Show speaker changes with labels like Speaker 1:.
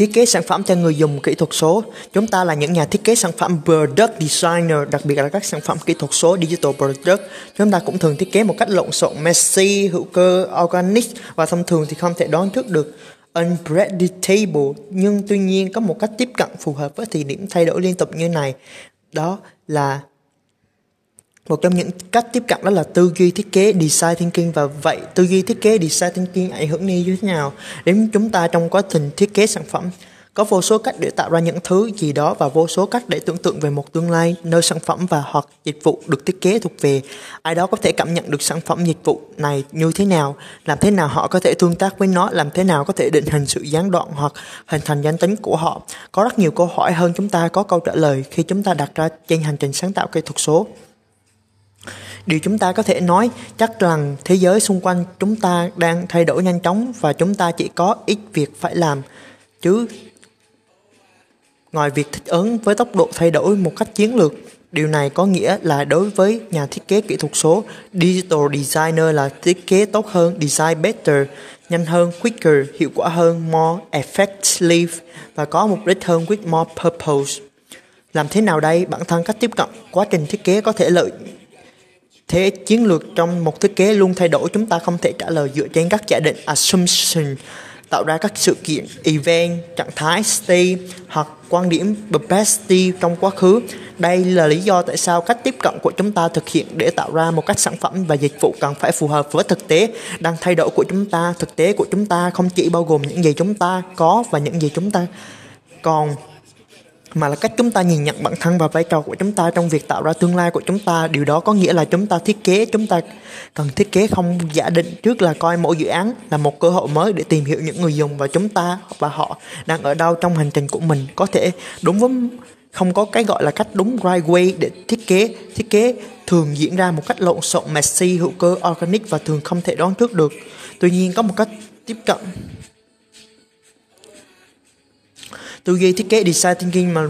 Speaker 1: thiết kế sản phẩm cho người dùng kỹ thuật số. Chúng ta là những nhà thiết kế sản phẩm product designer, đặc biệt là các sản phẩm kỹ thuật số digital product. Chúng ta cũng thường thiết kế một cách lộn xộn, messy, hữu cơ, organic và thông thường thì không thể đoán trước được unpredictable nhưng tuy nhiên có một cách tiếp cận phù hợp với thời điểm thay đổi liên tục như này đó là một trong những cách tiếp cận đó là tư duy thiết kế design thinking và vậy tư duy thiết kế design thinking ảnh hưởng như thế nào đến chúng ta trong quá trình thiết kế sản phẩm có vô số cách để tạo ra những thứ gì đó và vô số cách để tưởng tượng về một tương lai nơi sản phẩm và hoặc dịch vụ được thiết kế thuộc về. Ai đó có thể cảm nhận được sản phẩm dịch vụ này như thế nào, làm thế nào họ có thể tương tác với nó, làm thế nào có thể định hình sự gián đoạn hoặc hình thành danh tính của họ. Có rất nhiều câu hỏi hơn chúng ta có câu trả lời khi chúng ta đặt ra trên hành trình sáng tạo kỹ thuật số. Điều chúng ta có thể nói chắc rằng thế giới xung quanh chúng ta đang thay đổi nhanh chóng và chúng ta chỉ có ít việc phải làm. Chứ ngoài việc thích ứng với tốc độ thay đổi một cách chiến lược, điều này có nghĩa là đối với nhà thiết kế kỹ thuật số, digital designer là thiết kế tốt hơn, design better, nhanh hơn, quicker, hiệu quả hơn, more effectively và có mục đích hơn with more purpose. Làm thế nào đây? Bản thân cách tiếp cận quá trình thiết kế có thể lợi thế chiến lược trong một thiết kế luôn thay đổi chúng ta không thể trả lời dựa trên các giả định assumption tạo ra các sự kiện, event, trạng thái, state hoặc quan điểm perspective trong quá khứ. Đây là lý do tại sao cách tiếp cận của chúng ta thực hiện để tạo ra một cách sản phẩm và dịch vụ cần phải phù hợp với thực tế đang thay đổi của chúng ta. Thực tế của chúng ta không chỉ bao gồm những gì chúng ta có và những gì chúng ta còn mà là cách chúng ta nhìn nhận bản thân và vai trò của chúng ta trong việc tạo ra tương lai của chúng ta. Điều đó có nghĩa là chúng ta thiết kế, chúng ta cần thiết kế không giả định trước là coi mỗi dự án là một cơ hội mới để tìm hiểu những người dùng và chúng ta và họ đang ở đâu trong hành trình của mình. Có thể đúng với, không có cái gọi là cách đúng right way để thiết kế. Thiết kế thường diễn ra một cách lộn xộn, messy, hữu cơ, organic và thường không thể đoán trước được. Tuy nhiên có một cách tiếp cận tôi ghi thiết kế design thinking mà